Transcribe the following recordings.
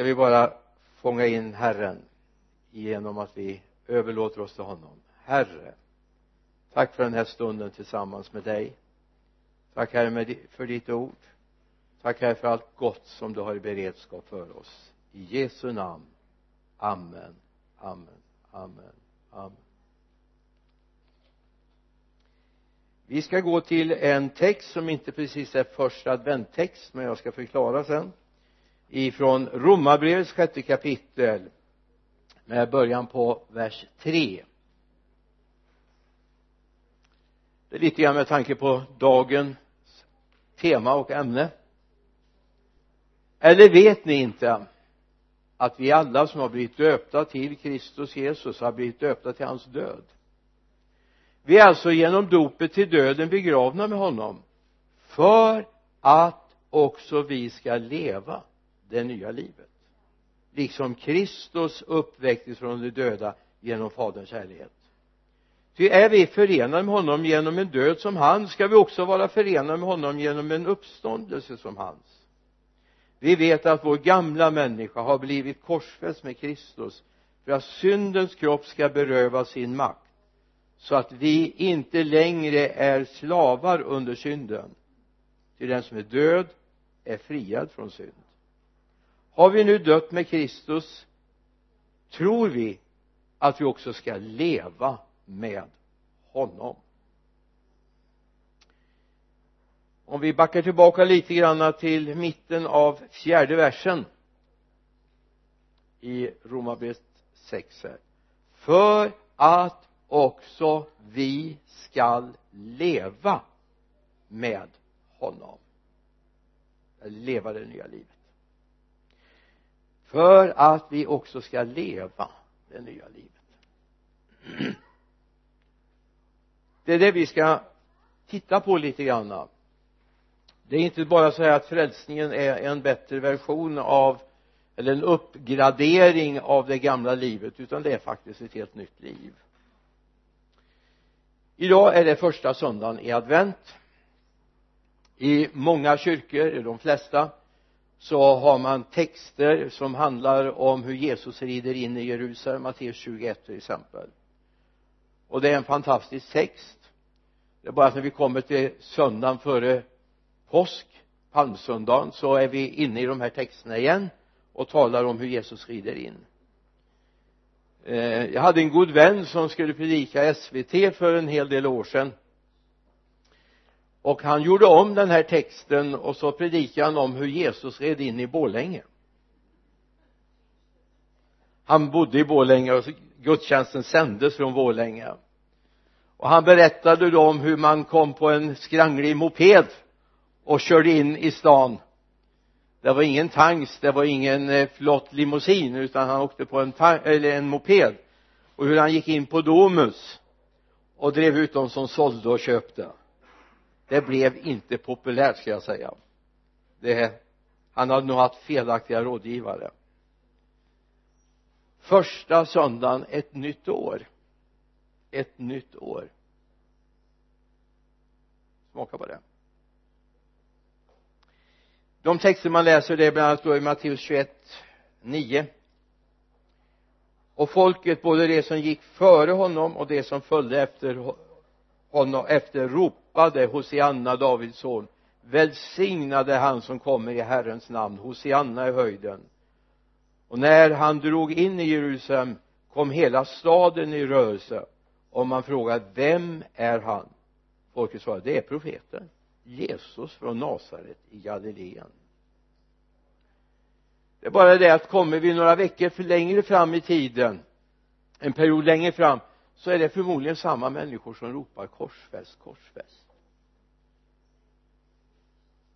ska vi bara fånga in Herren genom att vi överlåter oss till honom? Herre tack för den här stunden tillsammans med dig. Tack Herre för ditt ord. Tack Herre för allt gott som du har i beredskap för oss. I Jesu namn. Amen. Amen. Amen. Amen. Vi ska gå till en text som inte precis är första adventtext men jag ska förklara sen ifrån romarbrevets sjätte kapitel med början på vers 3 det är lite grann med tanke på dagens tema och ämne. Eller vet ni inte att vi alla som har blivit döpta till Kristus Jesus har blivit döpta till hans död? Vi är alltså genom dopet till döden begravna med honom för att också vi ska leva det nya livet. Liksom Kristus uppväcktes från de döda genom faderns härlighet ty är vi förenade med honom genom en död som hans ska vi också vara förenade med honom genom en uppståndelse som hans. Vi vet att vår gamla människa har blivit korsfäst med Kristus för att syndens kropp ska berövas sin makt så att vi inte längre är slavar under synden. Till den som är död är friad från synd har vi nu dött med Kristus tror vi att vi också ska leva med honom. Om vi backar tillbaka lite grann till mitten av fjärde versen i Romarbrevet 6 här. För att också vi skall leva med honom. Leva det nya livet för att vi också ska leva det nya livet. Det är det vi ska titta på lite grann det är inte bara så här att frälsningen är en bättre version av eller en uppgradering av det gamla livet utan det är faktiskt ett helt nytt liv. Idag är det första söndagen i advent. I många kyrkor, i de flesta så har man texter som handlar om hur Jesus rider in i Jerusalem, Matteus 21 till exempel. Och det är en fantastisk text. Det är bara att när vi kommer till söndagen före påsk palmsöndagen så är vi inne i de här texterna igen och talar om hur Jesus rider in. Eh, jag hade en god vän som skulle predika SVT för en hel del år sedan och han gjorde om den här texten och så predikade han om hur Jesus red in i Borlänge. Han bodde i Borlänge och gudstjänsten sändes från Borlänge. Och han berättade då om hur man kom på en skranglig moped och körde in i stan. Det var ingen tanks, det var ingen eh, flott limousin utan han åkte på en, eller en moped. Och hur han gick in på Domus och drev ut dem som sålde och köpte det blev inte populärt ska jag säga. Det han hade nog haft felaktiga rådgivare. Första söndagen ett nytt år. Ett nytt år. Smaka på det. De texter man läser det är bland annat då i Matteus 21 9 och folket både det som gick före honom och det som följde efter honom efter ropade Hosianna Davids son. Välsignade han som kommer i Herrens namn. Hosianna i höjden. Och när han drog in i Jerusalem kom hela staden i rörelse. Och man frågade vem är han? Folket svarade det är profeten. Jesus från Nasaret i Galileen. Det är bara det att kommer vi några veckor för längre fram i tiden en period längre fram så är det förmodligen samma människor som ropar korsfäst, korsfäst.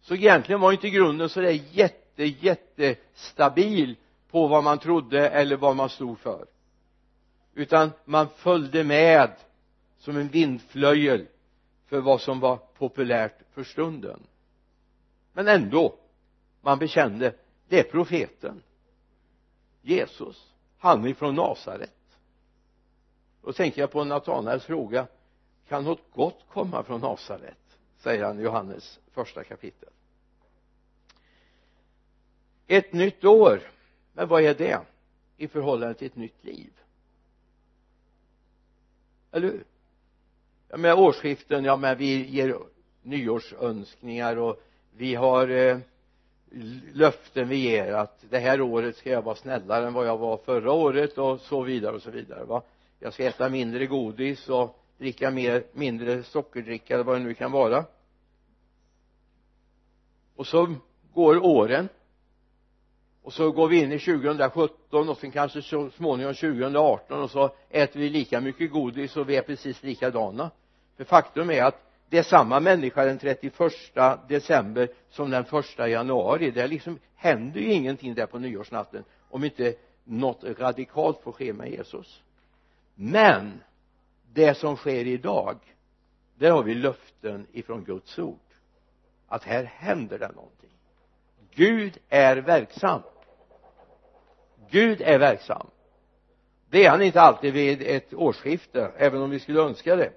Så egentligen var inte grunden så där jätte jättestabil på vad man trodde eller vad man stod för. Utan man följde med som en vindflöjel för vad som var populärt för stunden. Men ändå man bekände det är profeten. Jesus han ifrån Nasaret då tänker jag på Natanaels fråga kan något gott komma från Nasaret? säger han i Johannes första kapitel. Ett nytt år men vad är det i förhållande till ett nytt liv? Eller hur? Ja men årsskiften ja men vi ger nyårsönskningar och vi har eh, löften vi ger att det här året ska jag vara snällare än vad jag var förra året och så vidare och så vidare va? Jag ska äta mindre godis och dricka mer, mindre sockerdricka eller vad det nu kan vara. Och så går åren. Och så går vi in i 2017 och sen kanske så småningom 2018 och så äter vi lika mycket godis och vi är precis likadana. För faktum är att det är samma människa den 31 december som den första januari. Det liksom händer ju ingenting där på nyårsnatten om inte något radikalt får ske med Jesus men det som sker idag där har vi löften ifrån Guds ord att här händer det någonting. Gud är verksam. Gud är verksam. Det är han inte alltid vid ett årsskifte även om vi skulle önska det.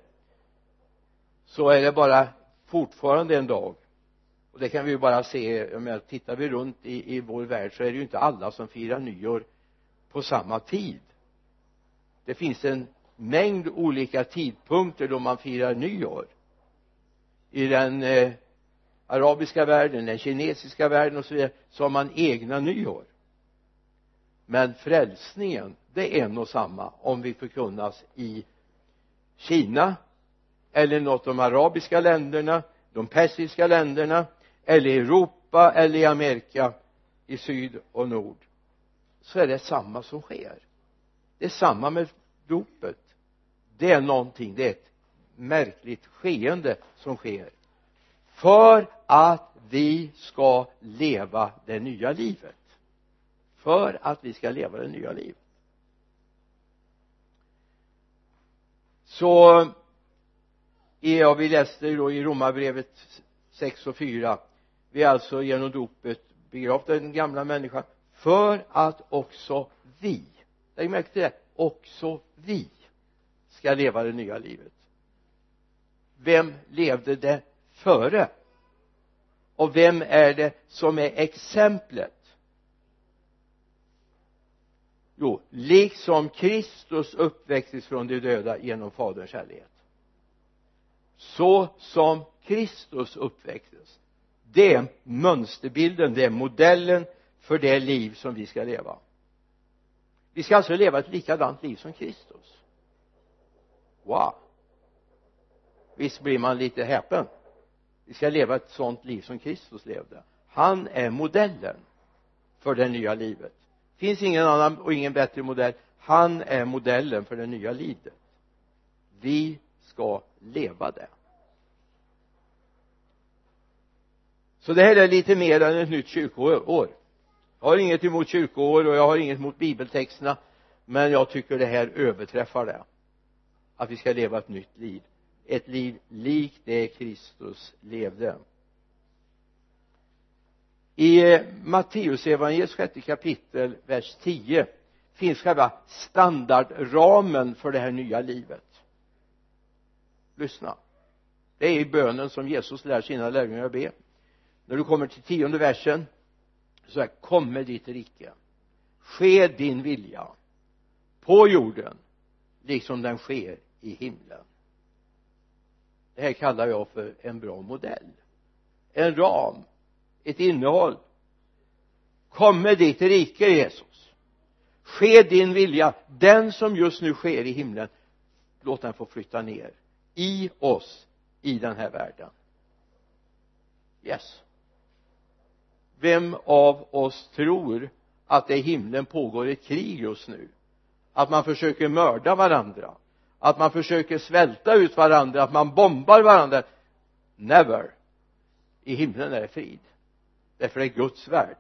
Så är det bara fortfarande en dag. Och det kan vi ju bara se, jag menar, tittar vi runt i, i vår värld så är det ju inte alla som firar nyår på samma tid det finns en mängd olika tidpunkter då man firar nyår. I den eh, arabiska världen, den kinesiska världen och så vidare så har man egna nyår. Men frälsningen det är en och samma om vi förkunnas i Kina eller något av de arabiska länderna de persiska länderna eller i Europa eller i Amerika i syd och nord. Så är det samma som sker det är samma med dopet. Det är någonting det är ett märkligt skeende som sker för att vi ska leva det nya livet. För att vi ska leva det nya livet. Så eh, ja vi läste då i romarbrevet 6 och 4 vi är alltså genom dopet begravt den gamla människan för att också vi lägg märke till det. Också vi ska leva det nya livet. Vem levde det före? Och vem är det som är exemplet? Jo liksom Kristus uppväcktes från de döda genom faderns härlighet. Så som Kristus uppväcktes det är mönsterbilden, det är modellen för det liv som vi ska leva vi ska alltså leva ett likadant liv som Kristus. Wow. Visst blir man lite häpen? Vi ska leva ett sådant liv som Kristus levde. Han är modellen för det nya livet. Finns ingen annan och ingen bättre modell. Han är modellen för det nya livet. Vi ska leva det. Så det här är lite mer än ett nytt kyrkoår jag har inget emot kyrkoår och jag har inget emot bibeltexterna men jag tycker det här överträffar det. Att vi ska leva ett nytt liv. Ett liv likt det Kristus levde. I eh, Matteusevangeliets sjätte kapitel vers 10 finns själva standardramen för det här nya livet. Lyssna. Det är i bönen som Jesus lär sina lärjungar att be. När du kommer till tionde versen så här komme ditt rike. Ske din vilja. På jorden liksom den sker i himlen. Det här kallar jag för en bra modell. En ram. Ett innehåll. Komme ditt rike Jesus. Ske din vilja. Den som just nu sker i himlen låt den få flytta ner i oss i den här världen. Yes vem av oss tror att det i himlen pågår ett krig just nu? Att man försöker mörda varandra? Att man försöker svälta ut varandra? Att man bombar varandra? Never. I himlen är det frid. Därför det är Guds värld.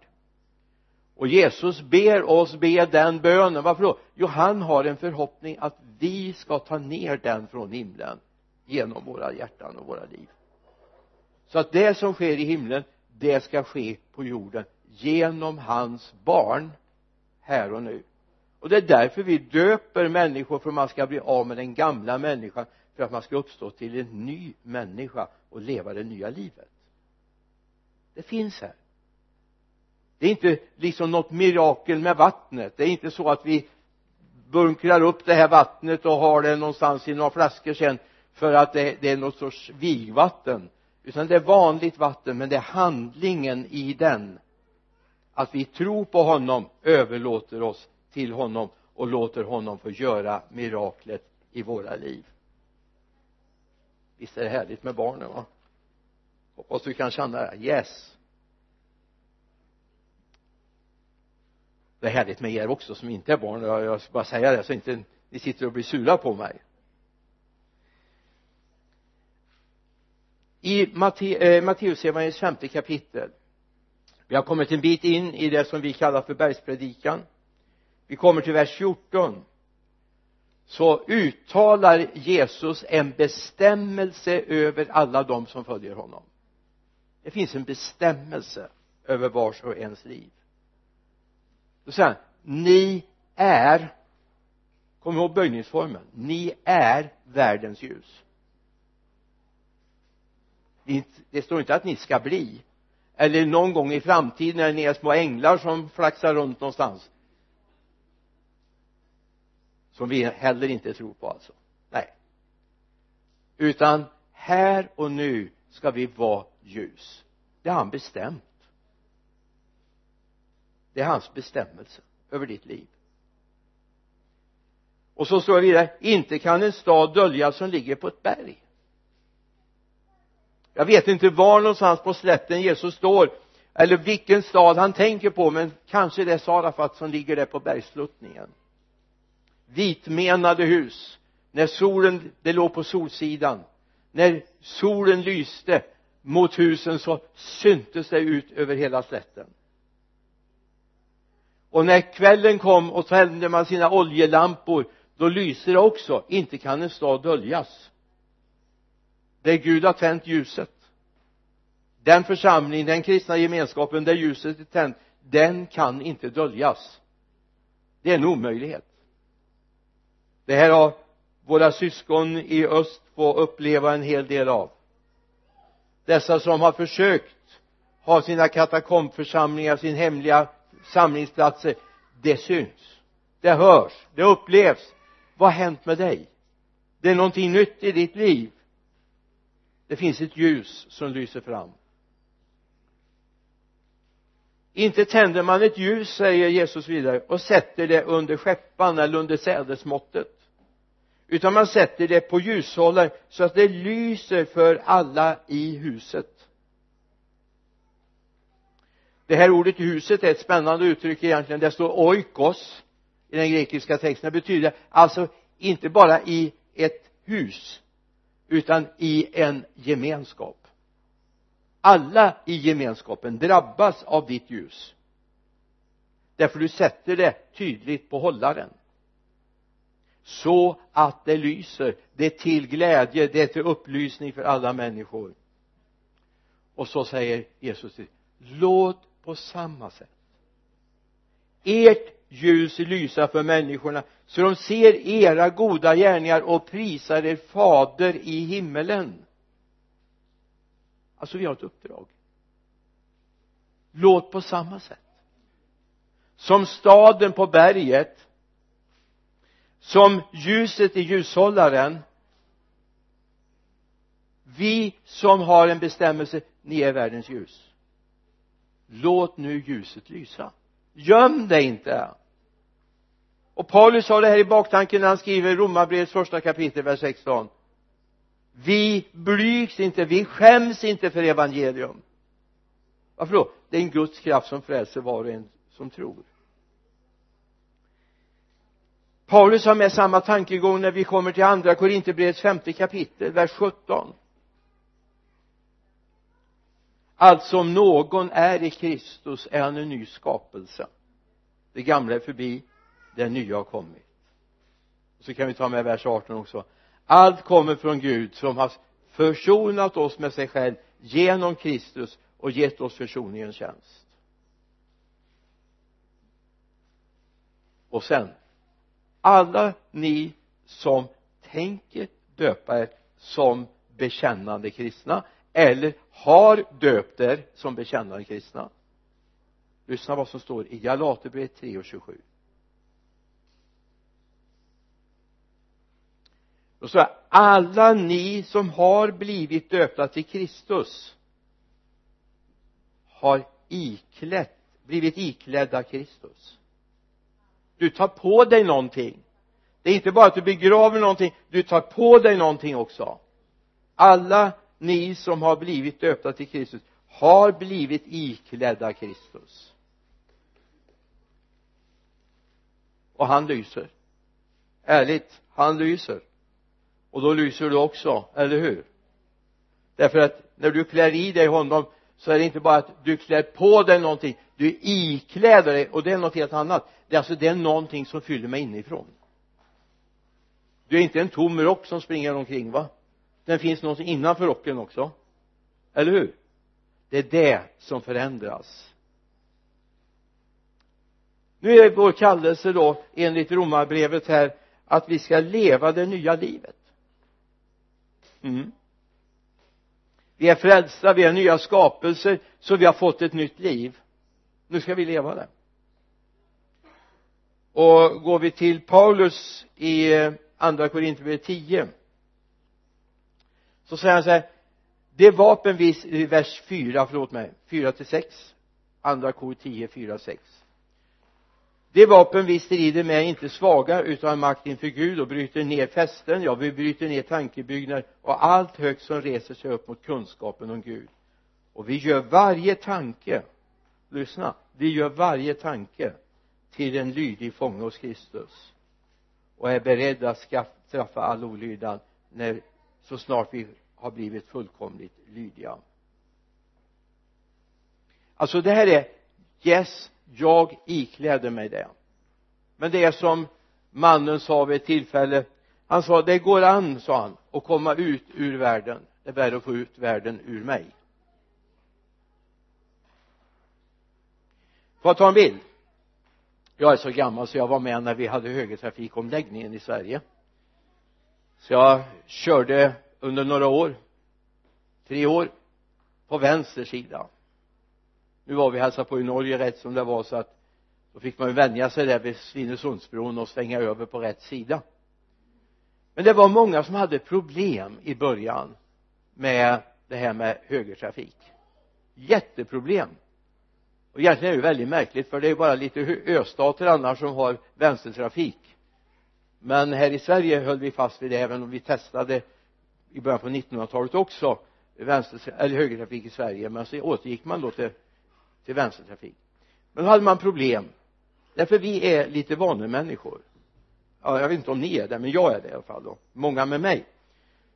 Och Jesus ber oss be den bönen. Varför då? Jo han har en förhoppning att vi ska ta ner den från himlen genom våra hjärtan och våra liv. Så att det som sker i himlen det ska ske på jorden genom hans barn här och nu. Och det är därför vi döper människor för att man ska bli av med den gamla människan för att man ska uppstå till en ny människa och leva det nya livet. Det finns här. Det är inte liksom något mirakel med vattnet. Det är inte så att vi bunkrar upp det här vattnet och har det någonstans i några flaskor sen för att det, det är något sorts vigvatten utan det är vanligt vatten men det är handlingen i den. Att vi tror på honom överlåter oss till honom och låter honom få göra miraklet i våra liv. Visst är det härligt med barnen va? Hoppas du kan känna det. Yes. Det är härligt med er också som inte är barn. Jag ska bara säga det så inte ni sitter och blir sura på mig. I Matte, eh, Matteusevangeliets femte kapitel. Vi har kommit en bit in i det som vi kallar för bergspredikan. Vi kommer till vers 14 så uttalar Jesus en bestämmelse över alla de som följer honom. Det finns en bestämmelse över vars och ens liv. Då säger han ni är kom ihåg böjningsformen. Ni är världens ljus det står inte att ni ska bli. Eller någon gång i framtiden när ni är små änglar som flaxar runt någonstans. Som vi heller inte tror på alltså. Nej. Utan här och nu ska vi vara ljus. Det har han bestämt. Det är hans bestämmelse över ditt liv. Och så står det vidare inte kan en stad döljas som ligger på ett berg jag vet inte var någonstans på slätten Jesus står eller vilken stad han tänker på men kanske det är Sarafat som ligger där på bergsluttningen. Vitmenade hus när solen, det låg på solsidan. När solen lyste mot husen så syntes det ut över hela slätten. Och när kvällen kom och tände man sina oljelampor då lyser det också. Inte kan en stad döljas där Gud har tänt ljuset. Den församling, den kristna gemenskapen där ljuset är tänt den kan inte döljas. Det är en omöjlighet. Det här har våra syskon i öst fått uppleva en hel del av. Dessa som har försökt ha sina katakombförsamlingar, sin hemliga samlingsplatser det syns. Det hörs, det upplevs. Vad har hänt med dig? Det är någonting nytt i ditt liv det finns ett ljus som lyser fram. Inte tänder man ett ljus säger Jesus vidare och sätter det under skeppan eller under sädesmåttet. Utan man sätter det på ljushållaren så att det lyser för alla i huset. Det här ordet huset är ett spännande uttryck egentligen. Det står oikos i den grekiska texten. Det betyder alltså inte bara i ett hus utan i en gemenskap. Alla i gemenskapen drabbas av ditt ljus. Därför du sätter det tydligt på hållaren. Så att det lyser det är till glädje det är till upplysning för alla människor. Och så säger Jesus till låt på samma sätt. Ert ljus lysa för människorna så de ser era goda gärningar och prisar er fader i himmelen. Alltså vi har ett uppdrag. Låt på samma sätt. Som staden på berget som ljuset i ljushållaren vi som har en bestämmelse ni är världens ljus. Låt nu ljuset lysa göm dig inte. Och Paulus har det här i baktanken när han skriver romarbrevets första kapitel vers 16 vi blygs inte, vi skäms inte för evangelium. Varför då? det är en Guds kraft som frälser var och en som tror. Paulus har med samma tankegång när vi kommer till andra Korinthierbrevets femte kapitel vers 17 alltså om någon är i Kristus är han en ny skapelse. Det gamla är förbi det nya har kommit. Så kan vi ta med vers 18 också. Allt kommer från Gud som har försonat oss med sig själv genom Kristus och gett oss försoningens tjänst. Och sen alla ni som tänker döpa er som bekännande kristna eller har döpt er som bekännande kristna? Lyssna vad som står i Galaterbrevet 3 och 27 då står det alla ni som har blivit döpta till Kristus har iklätt blivit iklädda Kristus. Du tar på dig någonting. Det är inte bara att du begraver någonting du tar på dig någonting också. Alla ni som har blivit döpta till Kristus har blivit iklädda Kristus. Och han lyser. Ärligt han lyser. Och då lyser du också, eller hur? Därför att när du klär i dig honom så är det inte bara att du klär på dig någonting du ikläder dig och det är något helt annat. Det är alltså det är någonting som fyller mig inifrån. Du är inte en tom rock som springer omkring va? Den finns något innanför rocken också. Eller hur? Det är det som förändras. Nu är vår kallelse då enligt romarbrevet här att vi ska leva det nya livet. Mm. vi är frälsta, vi är nya skapelser så vi har fått ett nytt liv. Nu ska vi leva det. Och går vi till Paulus i eh, andra Korinthierbrevet 10 så säger han så här det vapen vi, i vers 4, förlåt mig 4 till 6 andra kor 10, 4, 6 det vapen vi strider med är inte svaga utan har makt inför Gud och bryter ner fästen, ja vi bryter ner tankebyggnader och allt högt som reser sig upp mot kunskapen om Gud. Och vi gör varje tanke lyssna vi gör varje tanke till en lydig fånge hos Kristus och är beredda att straffa all olydnad när så snart vi har blivit fullkomligt lydiga. Alltså det här är yes jag ikläder mig det. Men det är som mannen sa vid ett tillfälle. Han sa det går an sa han att komma ut ur världen. Det är värre att få ut världen ur mig. Får jag ta en bild? Jag är så gammal så jag var med när vi hade högertrafikomläggningen i Sverige så jag körde under några år tre år på vänster sida. Nu var vi hälsade på i Norge rätt som det var så att då fick man ju vänja sig där vid Svinesundsbron och svänga över på rätt sida. Men det var många som hade problem i början med det här med högertrafik. Jätteproblem. Och egentligen är det ju väldigt märkligt för det är ju bara lite östater annars som har vänstertrafik men här i Sverige höll vi fast vid det även om vi testade i början på 1900-talet också vänster, eller högertrafik i Sverige men så återgick man då till, till vänstertrafik. Men då hade man problem därför vi är lite vanemänniskor. Ja, jag vet inte om ni är det men jag är det i alla fall då många med mig.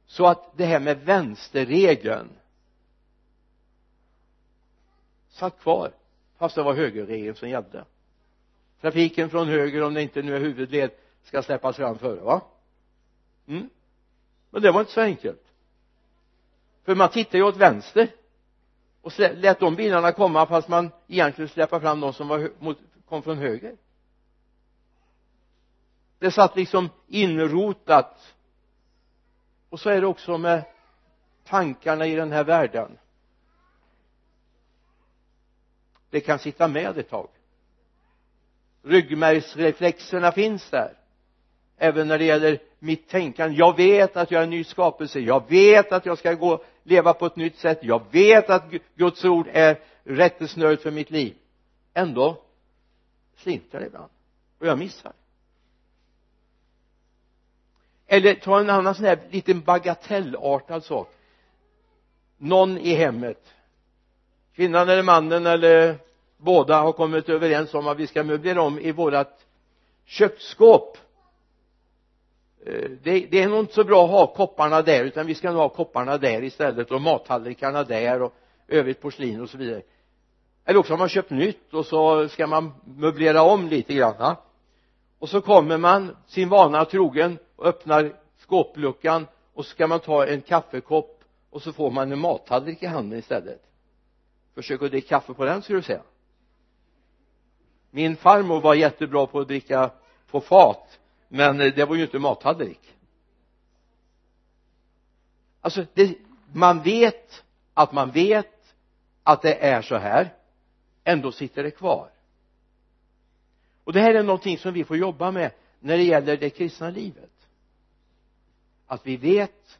Så att det här med vänsterregeln satt kvar fast det var högerregeln som gällde. Trafiken från höger om det inte nu är huvudled ska släppas fram före va? Mm. men det var inte så enkelt. För man tittar ju åt vänster. Och lät de bilarna komma fast man egentligen släppa fram de som var mot, kom från höger. Det satt liksom inrotat. Och så är det också med tankarna i den här världen. Det kan sitta med ett tag. Ryggmärgsreflexerna finns där även när det gäller mitt tänkande. Jag vet att jag är en ny skapelse. Jag vet att jag ska gå leva på ett nytt sätt. Jag vet att Guds ord är rättesnöret för mitt liv. Ändå slinter det ibland. Och jag missar. Eller ta en annan sån här liten bagatellartad sak. Någon i hemmet. Kvinnan eller mannen eller båda har kommit överens om att vi ska möblera om i vårat köksskåp. Eh, det, det är nog inte så bra att ha kopparna där utan vi ska nog ha kopparna där istället och mattallrikarna där och övrigt porslin och så vidare. Eller också har man köpt nytt och så ska man möblera om lite grann och så kommer man sin vana trogen och öppnar skåpluckan och så ska man ta en kaffekopp och så får man en mattallrik i handen istället. Försök att dricka kaffe på den ska du säga. Min farmor var jättebra på att dricka på fat men eh, det var ju inte mattallrik alltså det, man vet att man vet att det är så här. Ändå sitter det kvar. Och det här är någonting som vi får jobba med när det gäller det kristna livet. Att vi vet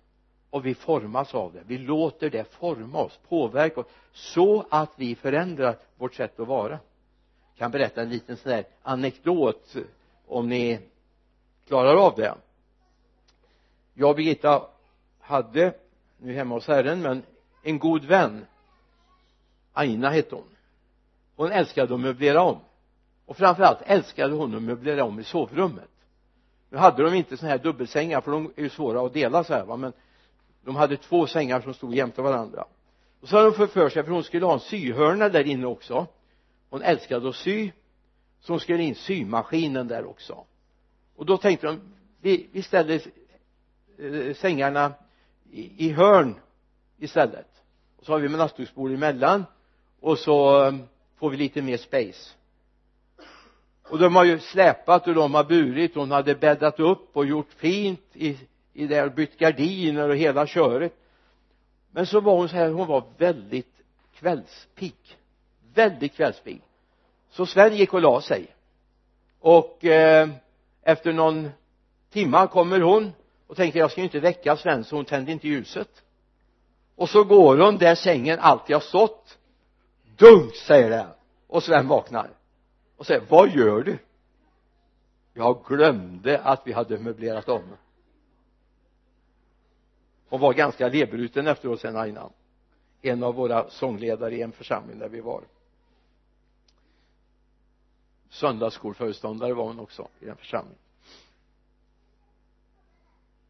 och vi formas av det. Vi låter det forma oss, påverka oss så att vi förändrar vårt sätt att vara. Jag kan berätta en liten sån här anekdot eh, om ni klarar av det. Jag och Birgitta hade nu hemma hos Herren men en god vän. Aina hette hon. Hon älskade att möblera om. Och framförallt älskade hon att möblera om i sovrummet. Nu hade de inte sådana här dubbelsängar för de är ju svåra att dela så här va men de hade två sängar som stod jämte varandra. Och så hade hon fått för sig för hon skulle ha en syhörna där inne också. Hon älskade att sy så hon skulle in symaskinen där också och då tänkte de vi, vi ställer eh, sängarna i, i hörn istället. Och så har vi med nattduksbord emellan och så eh, får vi lite mer space. Och de har ju släpat och de har burit hon hade bäddat upp och gjort fint i, i där och bytt gardiner och hela köret. Men så var hon så här hon var väldigt kvällspigg. Väldigt kvällspigg. Så Sven gick och la sig. Och eh, efter någon timma kommer hon och tänker jag ska ju inte väcka Sven så hon tänder inte ljuset. Och så går hon där sängen alltid har stått dunk säger det. Och Sven vaknar. Och säger vad gör du? Jag glömde att vi hade möblerat om. Hon var ganska lebruten efteråt sen Aina en av våra sångledare i en församling där vi var söndagsskolföreståndare var hon också i den församlingen.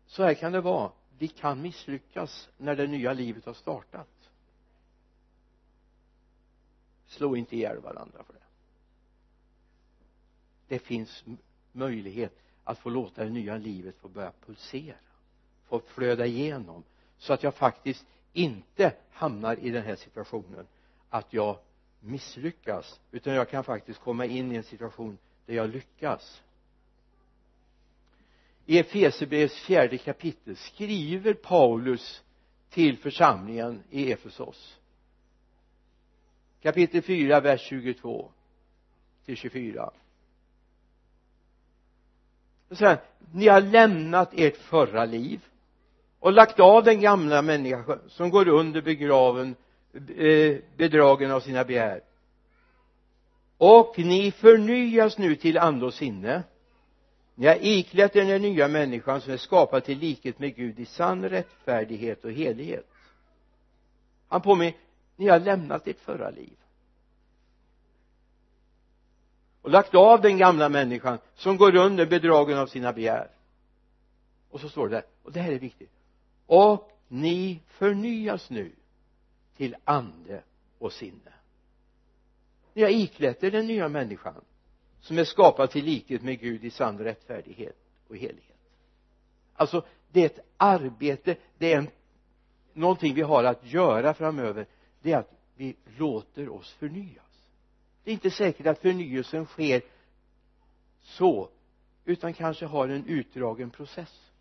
Så här kan det vara. Vi kan misslyckas när det nya livet har startat. Slå inte ihjäl varandra för det. Det finns möjlighet att få låta det nya livet få börja pulsera få flöda igenom så att jag faktiskt inte hamnar i den här situationen att jag misslyckas utan jag kan faktiskt komma in i en situation där jag lyckas. I Efesierbrevets fjärde kapitel skriver Paulus till församlingen i Efesos. Kapitel 4 vers 22 till 24 och sen ni har lämnat ert förra liv och lagt av den gamla människan som går under begraven Eh, bedragen av sina begär. Och ni förnyas nu till ande och sinne. Ni har iklätt er den nya människan som är skapad till likhet med Gud i sann rättfärdighet och helighet. Han påminner ni har lämnat ert förra liv. Och lagt av den gamla människan som går under bedragen av sina begär. Och så står det där och det här är viktigt. Och ni förnyas nu till ande och sinne. Ni har iklätt er den nya människan som är skapad till likhet med Gud i sann rättfärdighet och helighet. Alltså det är ett arbete det är en, någonting vi har att göra framöver det är att vi låter oss förnyas. Det är inte säkert att förnyelsen sker så utan kanske har en utdragen process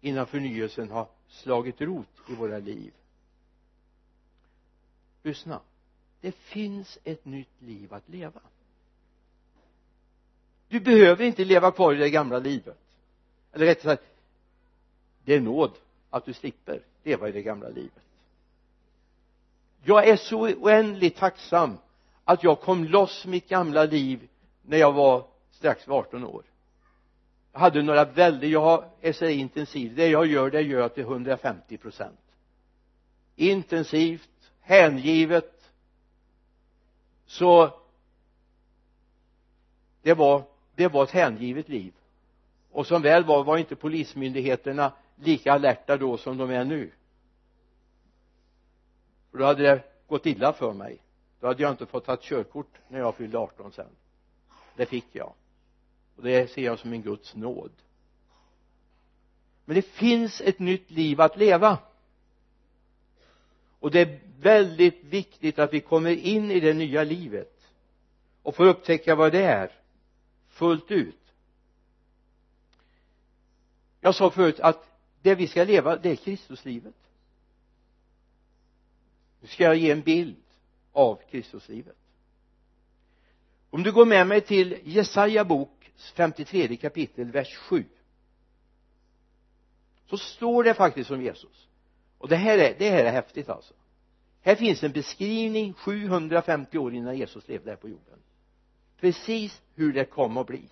innan förnyelsen har slagit rot i våra liv lyssna. Det finns ett nytt liv att leva. Du behöver inte leva kvar i det gamla livet. Eller rättare sagt det är nåd att du slipper leva i det gamla livet. Jag är så oändligt tacksam att jag kom loss mitt gamla liv när jag var strax 18 år. Jag hade några väldigt, jag är så intensiv. Det jag gör det gör jag till 150 procent. Intensivt hängivet så det var det var ett hängivet liv. Och som väl var var inte polismyndigheterna lika alerta då som de är nu. För då hade det gått illa för mig. Då hade jag inte fått ta körkort när jag fyllde 18 sen. Det fick jag. Och det ser jag som en Guds nåd. Men det finns ett nytt liv att leva och det är väldigt viktigt att vi kommer in i det nya livet och får upptäcka vad det är fullt ut. Jag sa förut att det vi ska leva det är Kristuslivet. Nu ska jag ge en bild av Kristuslivet. Om du går med mig till Jesaja bok 53 kapitel vers 7 så står det faktiskt om Jesus och det här är, det här är häftigt alltså. Här finns en beskrivning 750 år innan Jesus levde här på jorden. Precis hur det kom att bli.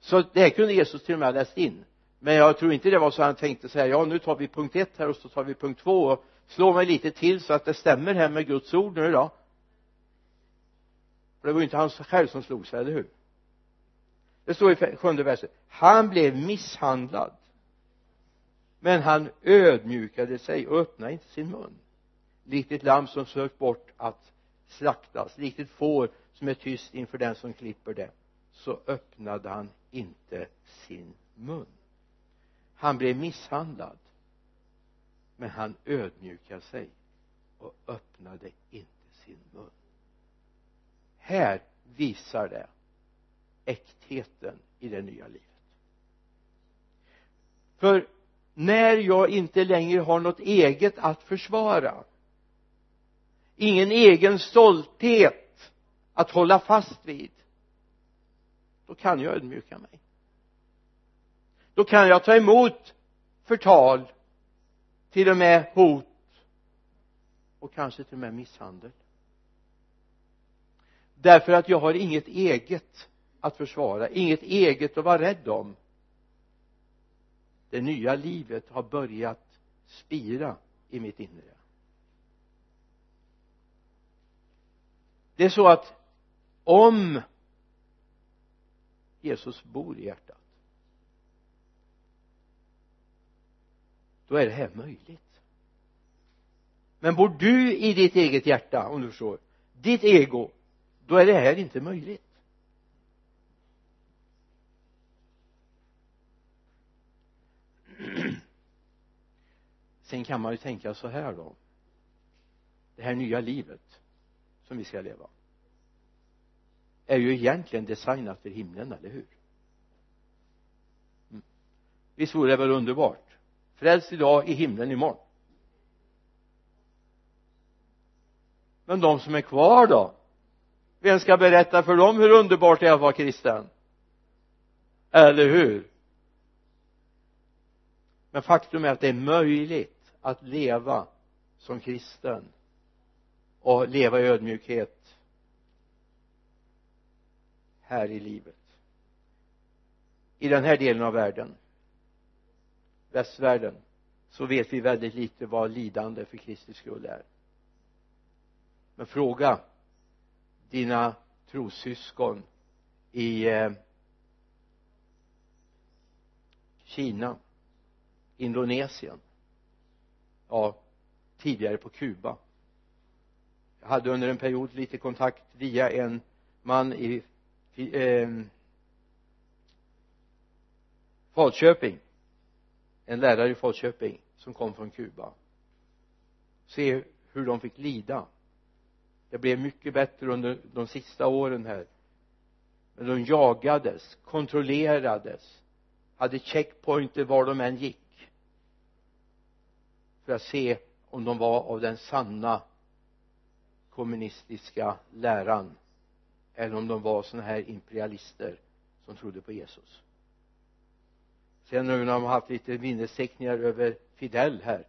Så det här kunde Jesus till och med ha läst in. Men jag tror inte det var så han tänkte säga ja nu tar vi punkt ett här och så tar vi punkt två och slår mig lite till så att det stämmer här med Guds ord nu då. För det var ju inte han själv som slog sig, eller hur? Det står i sjunde versen han blev misshandlad men han ödmjukade sig och öppnade inte sin mun. Likt ett lamm som sökt bort att slaktas likt ett får som är tyst inför den som klipper det så öppnade han inte sin mun. Han blev misshandlad men han ödmjukade sig och öppnade inte sin mun. Här visar det äktheten i det nya livet. För när jag inte längre har något eget att försvara. Ingen egen stolthet att hålla fast vid. Då kan jag ödmjuka mig. Då kan jag ta emot förtal till och med hot och kanske till och med misshandel. Därför att jag har inget eget att försvara inget eget att vara rädd om det nya livet har börjat spira i mitt inre. Det är så att om Jesus bor i hjärtat då är det här möjligt. Men bor du i ditt eget hjärta om du förstår ditt ego då är det här inte möjligt. Sen kan man ju tänka så här då. Det här nya livet som vi ska leva är ju egentligen designat för himlen, eller hur? Mm. visst vore det väl underbart? Frälst idag i himlen imorgon. Men de som är kvar då? Vem ska berätta för dem hur underbart det är att vara kristen? Eller hur? Men faktum är att det är möjligt att leva som kristen och leva i ödmjukhet här i livet. I den här delen av världen västvärlden så vet vi väldigt lite vad lidande för Kristi skull är. Men fråga dina trossyskon i eh, Kina Indonesien ja tidigare på Kuba. Jag hade under en period lite kontakt via en man i eh, Falköping. En lärare i Falköping som kom från Kuba. Se hur de fick lida. Det blev mycket bättre under de sista åren här. Men de jagades kontrollerades hade checkpointer var de än gick för att se om de var av den sanna kommunistiska läran eller om de var sådana här imperialister som trodde på Jesus. Sen nu när de har haft lite minnesteckningar över Fidel här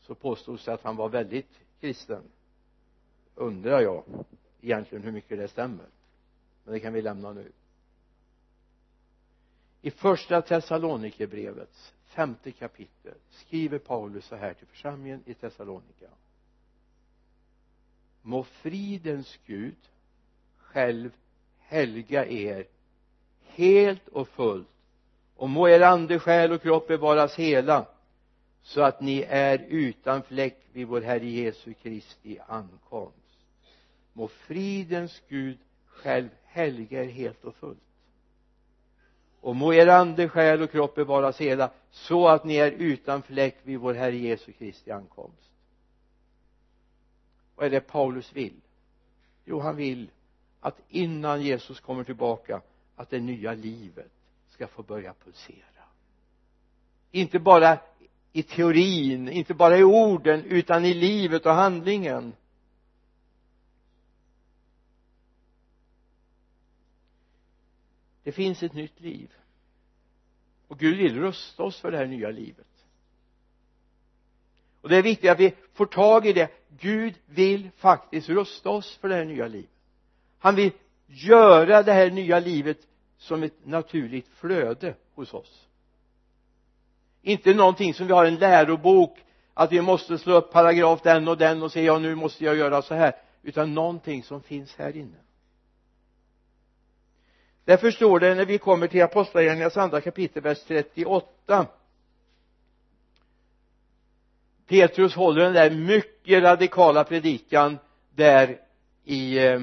så påstods det att han var väldigt kristen. Undrar jag egentligen hur mycket det stämmer. Men det kan vi lämna nu. I första Thessalonikerbrevets femte kapitel skriver Paulus så här till församlingen i Thessalonika. Må fridens Gud själv helga er helt och fullt och må er ande, själ och kropp bevaras hela så att ni är utan fläck vid vår Herre Jesu Kristi ankomst. Må fridens Gud själv helga er helt och fullt och må er ande, själ och kropp bevaras hela så att ni är utan fläck vid vår Herre Jesu Kristi ankomst. Vad är det Paulus vill? Jo han vill att innan Jesus kommer tillbaka att det nya livet ska få börja pulsera. Inte bara i teorin, inte bara i orden utan i livet och handlingen. Det finns ett nytt liv. Och Gud vill rusta oss för det här nya livet. Och det är viktigt att vi får tag i det. Gud vill faktiskt rusta oss för det här nya livet. Han vill göra det här nya livet som ett naturligt flöde hos oss. Inte någonting som vi har en lärobok att vi måste slå upp paragraf den och den och säga ja nu måste jag göra så här. Utan någonting som finns här inne därför står det när vi kommer till apostlagärningarnas andra kapitel vers 38 Petrus håller den där mycket radikala predikan där i eh,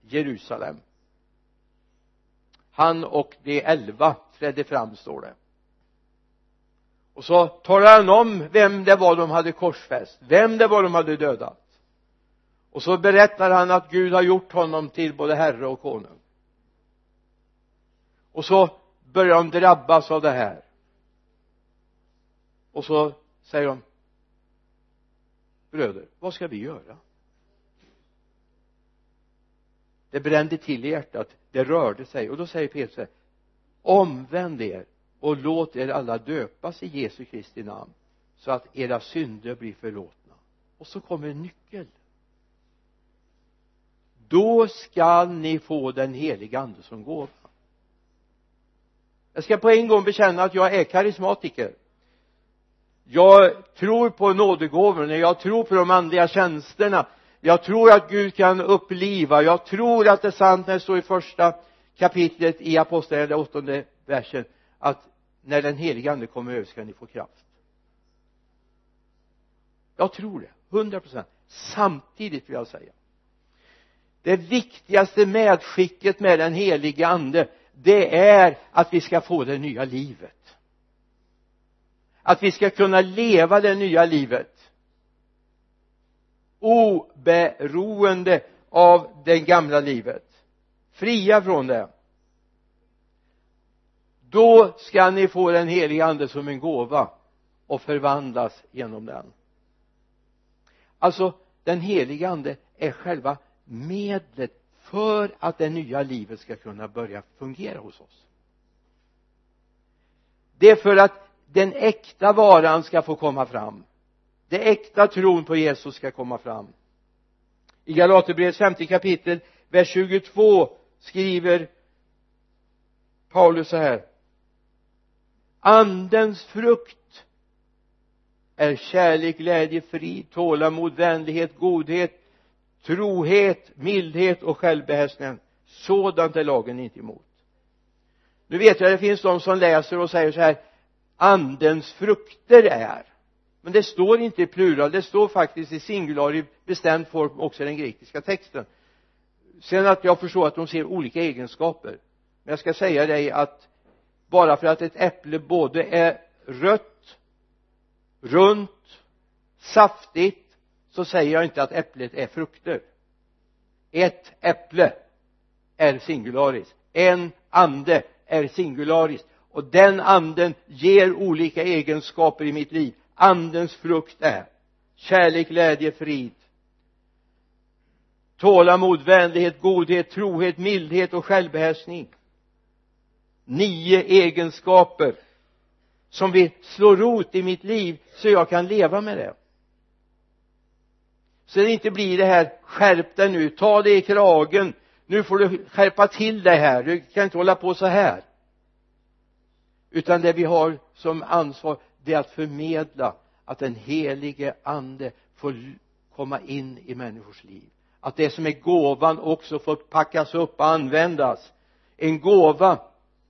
Jerusalem. Han och de elva trädde fram står det. Och så talar han om vem det var de hade korsfäst vem det var de hade dödat. Och så berättar han att Gud har gjort honom till både herre och konung och så börjar de drabbas av det här. Och så säger de bröder vad ska vi göra? Det brände till i hjärtat det rörde sig. Och då säger Petrus så här omvänd er och låt er alla döpas i Jesu Kristi namn så att era synder blir förlåtna. Och så kommer en nyckel. Då skall ni få den heliga ande som gåva jag ska på en gång bekänna att jag är karismatiker. Jag tror på nådegåvorna jag tror på de andliga tjänsterna. Jag tror att Gud kan uppliva. Jag tror att det är sant när det står i första kapitlet i apostlagärningarna åttonde versen att när den heliga ande kommer över ska ni få kraft. Jag tror det hundra procent. Samtidigt vill jag säga det viktigaste medskicket med den heliga ande det är att vi ska få det nya livet. Att vi ska kunna leva det nya livet. Oberoende av det gamla livet. Fria från det. Då ska ni få den heliga ande som en gåva och förvandlas genom den. Alltså den heliga ande är själva medlet för att det nya livet ska kunna börja fungera hos oss. Det är för att den äkta varan ska få komma fram. Det äkta tron på Jesus ska komma fram. I Galaterbrevets femte kapitel vers 22 skriver Paulus så här. Andens frukt är kärlek, glädje, frid, tålamod, vänlighet, godhet, trohet, mildhet och självbehärskning sådant är lagen inte emot. Nu vet jag att det finns de som läser och säger så här andens frukter är men det står inte i plural det står faktiskt i singular i bestämd form också i den grekiska texten. Sen att jag förstår att de ser olika egenskaper. Men jag ska säga dig att bara för att ett äpple både är rött runt saftigt så säger jag inte att äpplet är frukter. Ett äpple är singularis en ande är singularis och den anden ger olika egenskaper i mitt liv. Andens frukt är kärlek, glädje, frid. Tålamod, vänlighet, godhet, trohet, mildhet och självbehärskning. Nio egenskaper som vill slå rot i mitt liv så jag kan leva med det så det inte blir det här skärp dig nu, ta dig i kragen. Nu får du skärpa till dig här, du kan inte hålla på så här. Utan det vi har som ansvar det är att förmedla att den helige ande får komma in i människors liv. Att det som är gåvan också får packas upp och användas. En gåva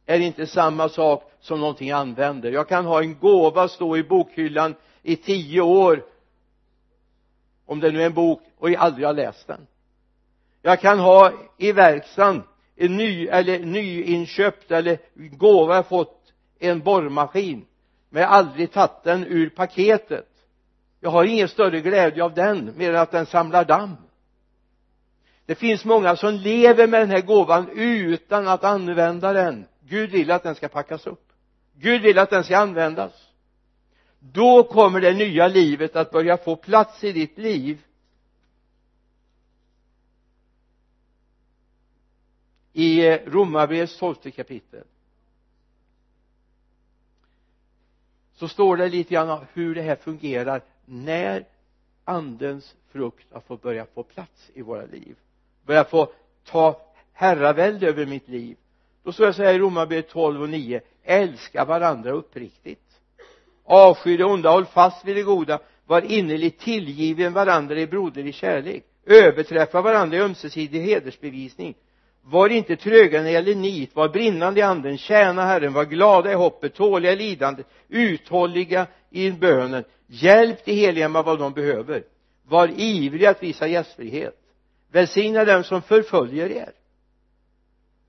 är inte samma sak som någonting jag använder. Jag kan ha en gåva stå i bokhyllan i tio år om det nu är en bok och jag aldrig har läst den. Jag kan ha i verkstaden en ny eller nyinköpt eller gåva jag fått en borrmaskin men jag har aldrig tagit den ur paketet. Jag har ingen större glädje av den mer än att den samlar damm. Det finns många som lever med den här gåvan utan att använda den. Gud vill att den ska packas upp. Gud vill att den ska användas då kommer det nya livet att börja få plats i ditt liv. I eh, Romarbrevets tolfte kapitel. Så står det lite grann om hur det här fungerar när andens frukt har fått börja få plats i våra liv. Börja få ta herravälde över mitt liv. Då står det så här i Romarbrevet 12 och 9 älska varandra uppriktigt avsky det onda håll fast vid det goda var innerligt tillgiven varandra i broderlig kärlek överträffa varandra i ömsesidig hedersbevisning. Var inte tröga när det gäller nit var brinnande i anden tjäna Herren var glada i hoppet tåliga i lidandet uthålliga i bönen. Hjälp de heliga med vad de behöver. Var ivriga att visa gästfrihet. Välsigna dem som förföljer er.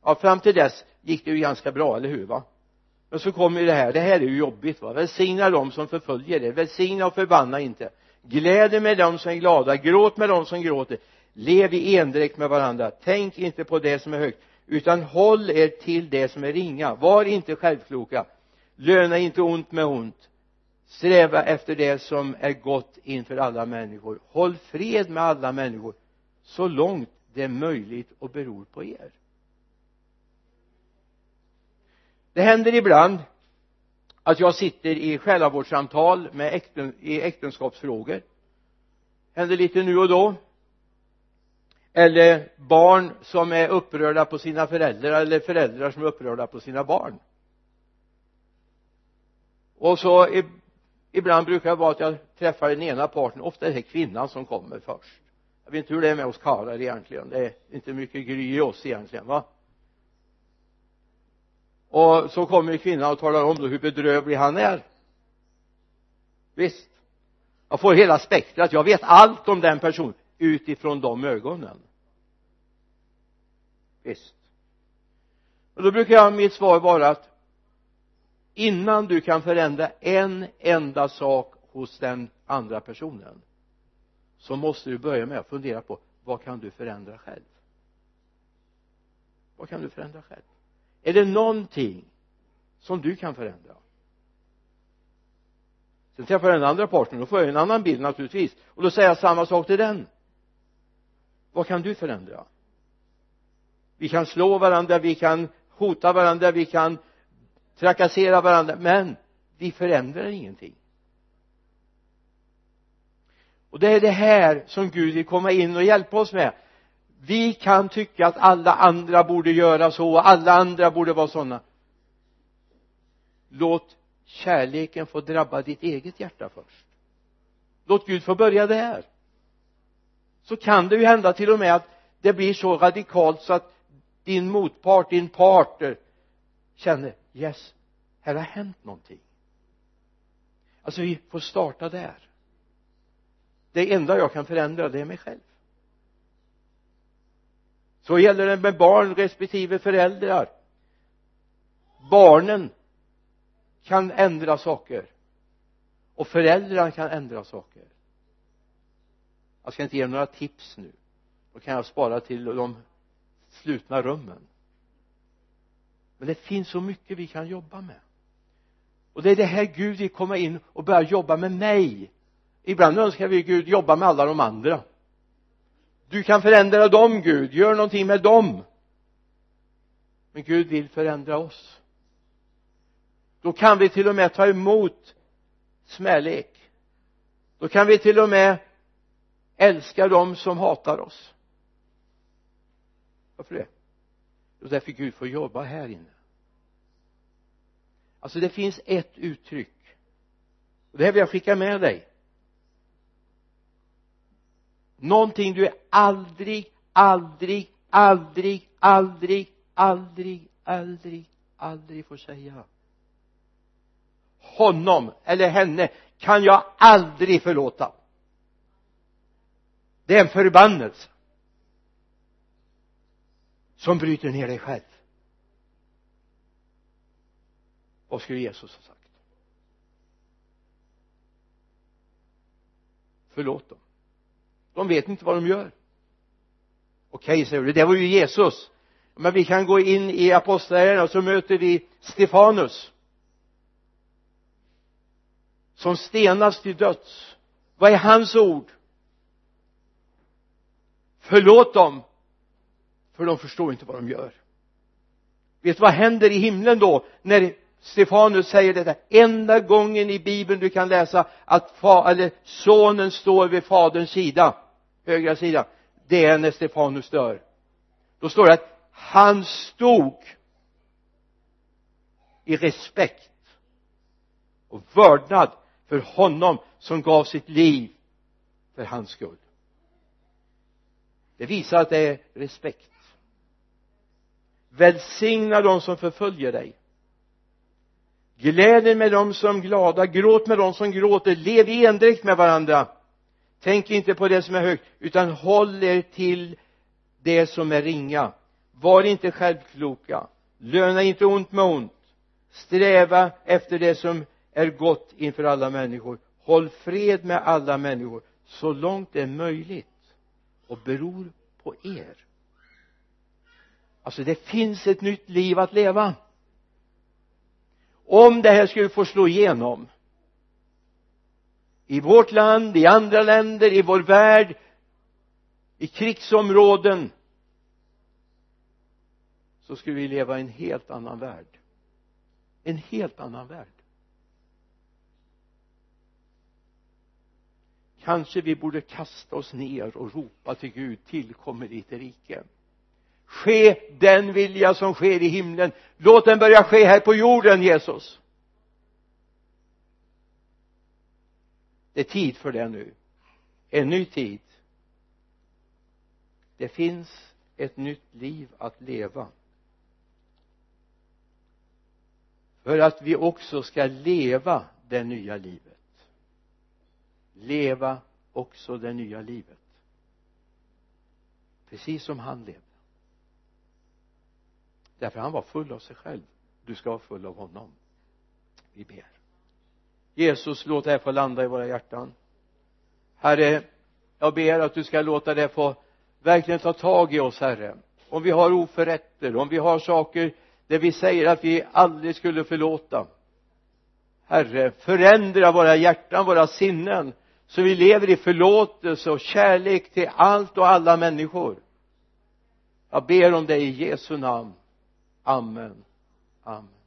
Ja fram till dess gick det ju ganska bra, eller hur va? Men så kommer ju det här, det här är ju jobbigt va. Välsigna dem som förföljer er. Välsigna och förbanna inte. Gläd med dem som är glada. Gråt med dem som gråter. Lev i endräkt med varandra. Tänk inte på det som är högt utan håll er till det som är ringa. Var inte självkloka. Löna inte ont med ont. Sträva efter det som är gott inför alla människor. Håll fred med alla människor så långt det är möjligt och beror på er. Det händer ibland att jag sitter i själavårdssamtal med äkten, i äktenskapsfrågor. Händer lite nu och då. Eller barn som är upprörda på sina föräldrar eller föräldrar som är upprörda på sina barn. Och så ibland brukar det vara att jag träffar den ena parten. Ofta är det kvinnan som kommer först. Jag vet inte hur det är med oss karlar egentligen. Det är inte mycket gry i oss egentligen va? Och så kommer kvinnan och talar om då hur bedrövlig han är. Visst. Jag får hela spektrat. Jag vet allt om den personen utifrån de ögonen. Visst. Och då brukar jag mitt svar vara att innan du kan förändra en enda sak hos den andra personen så måste du börja med att fundera på vad kan du förändra själv? Vad kan du förändra själv? Är det någonting som du kan förändra? Sen träffar jag den andra parten då får jag en annan bild naturligtvis. Och då säger jag samma sak till den. Vad kan du förändra? Vi kan slå varandra, vi kan hota varandra, vi kan trakassera varandra men vi förändrar ingenting. Och det är det här som Gud vill komma in och hjälpa oss med vi kan tycka att alla andra borde göra så och alla andra borde vara sådana låt kärleken få drabba ditt eget hjärta först. Låt Gud få börja där så kan det ju hända till och med att det blir så radikalt så att din motpart, din partner känner yes, här har hänt någonting. Alltså vi får starta där. Det enda jag kan förändra det är mig själv så gäller det med barn respektive föräldrar. Barnen kan ändra saker. Och föräldrarna kan ändra saker. Jag ska inte ge några tips nu. Då kan jag spara till de slutna rummen. Men det finns så mycket vi kan jobba med. Och det är det här Gud vill komma in och börja jobba med mig. Ibland önskar vi Gud jobba med alla de andra du kan förändra dem Gud. Gör någonting med dem. Men Gud vill förändra oss. Då kan vi till och med ta emot smälek då kan vi till och med älska dem som hatar oss. Varför det? Jo därför Gud får jobba här inne. Alltså det finns ett uttryck. Och det här vill jag skicka med dig någonting du aldrig, aldrig, aldrig, aldrig, aldrig, aldrig, aldrig får säga. Honom eller henne kan jag aldrig förlåta. Det är en förbannelse som bryter ner dig själv. Vad skulle Jesus ha sagt förlåt dem de vet inte vad de gör. Okej okay, säger du det var ju Jesus. Men vi kan gå in i apostlagärningarna och så möter vi Stefanus som stenas till döds. Vad är hans ord? Förlåt dem för de förstår inte vad de gör. Vet du vad händer i himlen då när Stefanus säger detta. Enda gången i bibeln du kan läsa att fa, eller sonen står vid faderns sida högra sida det är när Stefanus dör. Då står det att han stod i respekt och vördnad för honom som gav sitt liv för hans skull. Det visar att det är respekt. Välsigna dem som förföljer dig gläd med dem som glada gråt med dem som gråter lev i endräkt med varandra. Tänk inte på det som är högt utan håll er till det som är ringa. Var inte självkloka. Löna inte ont med ont. Sträva efter det som är gott inför alla människor. Håll fred med alla människor så långt det är möjligt och beror på er. Alltså det finns ett nytt liv att leva om det här skulle få slå igenom i vårt land, i andra länder, i vår värld i krigsområden så skulle vi leva i en helt annan värld. En helt annan värld. Kanske vi borde kasta oss ner och ropa till Gud tillkommer ditt rike ske den vilja som sker i himlen. Låt den börja ske här på jorden Jesus. Det är tid för det nu. En ny tid. Det finns ett nytt liv att leva. För att vi också ska leva det nya livet. Leva också det nya livet. Precis som han levde därför han var full av sig själv. Du ska vara full av honom. Vi ber. Jesus låt det här få landa i våra hjärtan. Herre jag ber att du ska låta det få verkligen ta tag i oss herre. Om vi har oförrätter om vi har saker där vi säger att vi aldrig skulle förlåta. Herre förändra våra hjärtan, våra sinnen så vi lever i förlåtelse och kärlek till allt och alla människor. Jag ber om det i Jesu namn. Amen. Amen.